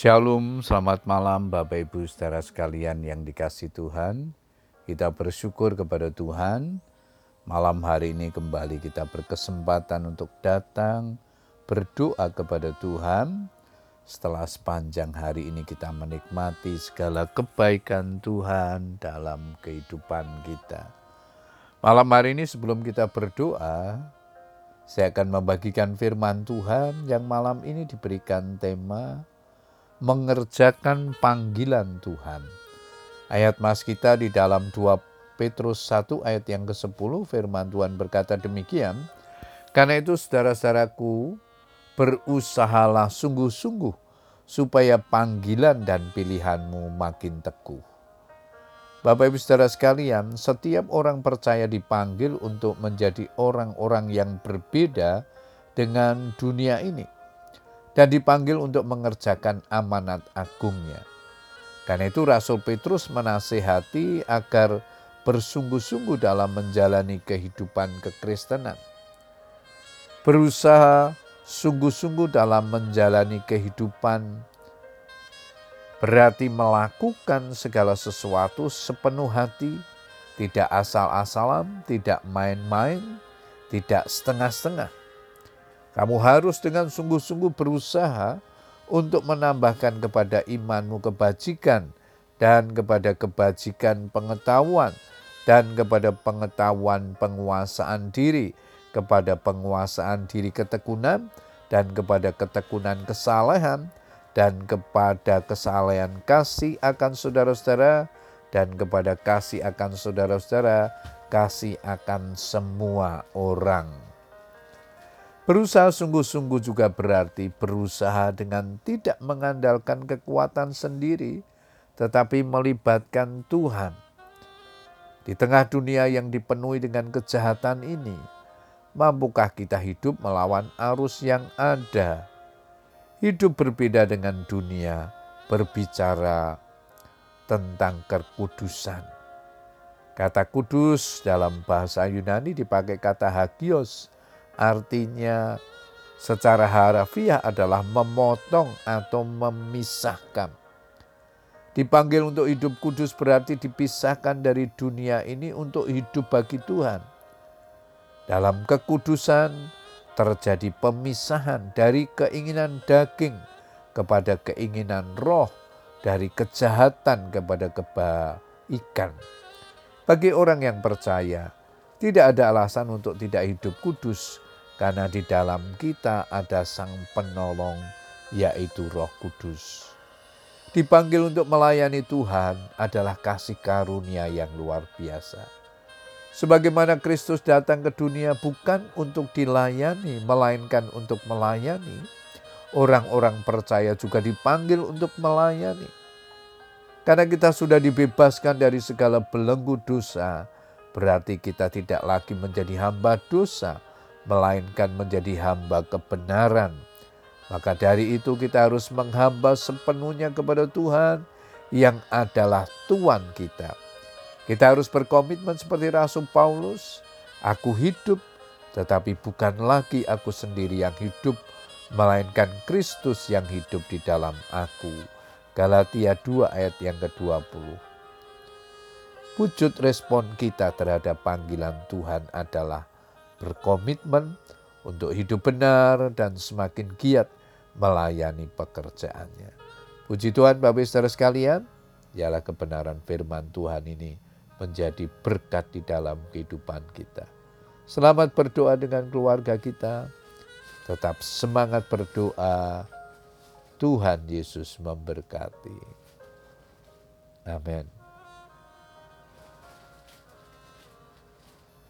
Shalom, selamat malam Bapak Ibu saudara sekalian yang dikasih Tuhan. Kita bersyukur kepada Tuhan. Malam hari ini kembali kita berkesempatan untuk datang berdoa kepada Tuhan. Setelah sepanjang hari ini kita menikmati segala kebaikan Tuhan dalam kehidupan kita. Malam hari ini sebelum kita berdoa, saya akan membagikan firman Tuhan yang malam ini diberikan tema mengerjakan panggilan Tuhan. Ayat mas kita di dalam 2 Petrus 1 ayat yang ke-10 firman Tuhan berkata demikian. Karena itu saudara-saudaraku berusahalah sungguh-sungguh supaya panggilan dan pilihanmu makin teguh. Bapak Ibu Saudara sekalian, setiap orang percaya dipanggil untuk menjadi orang-orang yang berbeda dengan dunia ini dan dipanggil untuk mengerjakan amanat agungnya. Karena itu Rasul Petrus menasehati agar bersungguh-sungguh dalam menjalani kehidupan kekristenan. Berusaha sungguh-sungguh dalam menjalani kehidupan berarti melakukan segala sesuatu sepenuh hati, tidak asal-asalan, tidak main-main, tidak setengah-setengah kamu harus dengan sungguh-sungguh berusaha untuk menambahkan kepada imanmu kebajikan dan kepada kebajikan pengetahuan dan kepada pengetahuan penguasaan diri, kepada penguasaan diri ketekunan dan kepada ketekunan kesalehan dan kepada kesalehan kasih akan saudara-saudara dan kepada kasih akan saudara-saudara, kasih akan semua orang. Berusaha sungguh-sungguh juga berarti berusaha dengan tidak mengandalkan kekuatan sendiri, tetapi melibatkan Tuhan. Di tengah dunia yang dipenuhi dengan kejahatan ini, mampukah kita hidup melawan arus yang ada? Hidup berbeda dengan dunia, berbicara tentang kekudusan. Kata kudus dalam bahasa Yunani dipakai kata hagios, Artinya secara harafiah adalah memotong atau memisahkan. Dipanggil untuk hidup kudus berarti dipisahkan dari dunia ini untuk hidup bagi Tuhan. Dalam kekudusan terjadi pemisahan dari keinginan daging kepada keinginan roh, dari kejahatan kepada kebaikan. Bagi orang yang percaya, tidak ada alasan untuk tidak hidup kudus, karena di dalam kita ada Sang Penolong, yaitu Roh Kudus. Dipanggil untuk melayani Tuhan adalah kasih karunia yang luar biasa. Sebagaimana Kristus datang ke dunia bukan untuk dilayani, melainkan untuk melayani, orang-orang percaya juga dipanggil untuk melayani. Karena kita sudah dibebaskan dari segala belenggu dosa, berarti kita tidak lagi menjadi hamba dosa, melainkan menjadi hamba kebenaran. Maka dari itu kita harus menghamba sepenuhnya kepada Tuhan yang adalah Tuhan kita. Kita harus berkomitmen seperti Rasul Paulus, aku hidup tetapi bukan lagi aku sendiri yang hidup, melainkan Kristus yang hidup di dalam aku. Galatia 2 ayat yang ke-20. Wujud respon kita terhadap panggilan Tuhan adalah berkomitmen untuk hidup benar dan semakin giat melayani pekerjaannya. Puji Tuhan Bapak Saudara sekalian, ialah kebenaran firman Tuhan ini menjadi berkat di dalam kehidupan kita. Selamat berdoa dengan keluarga kita. Tetap semangat berdoa. Tuhan Yesus memberkati. Amin.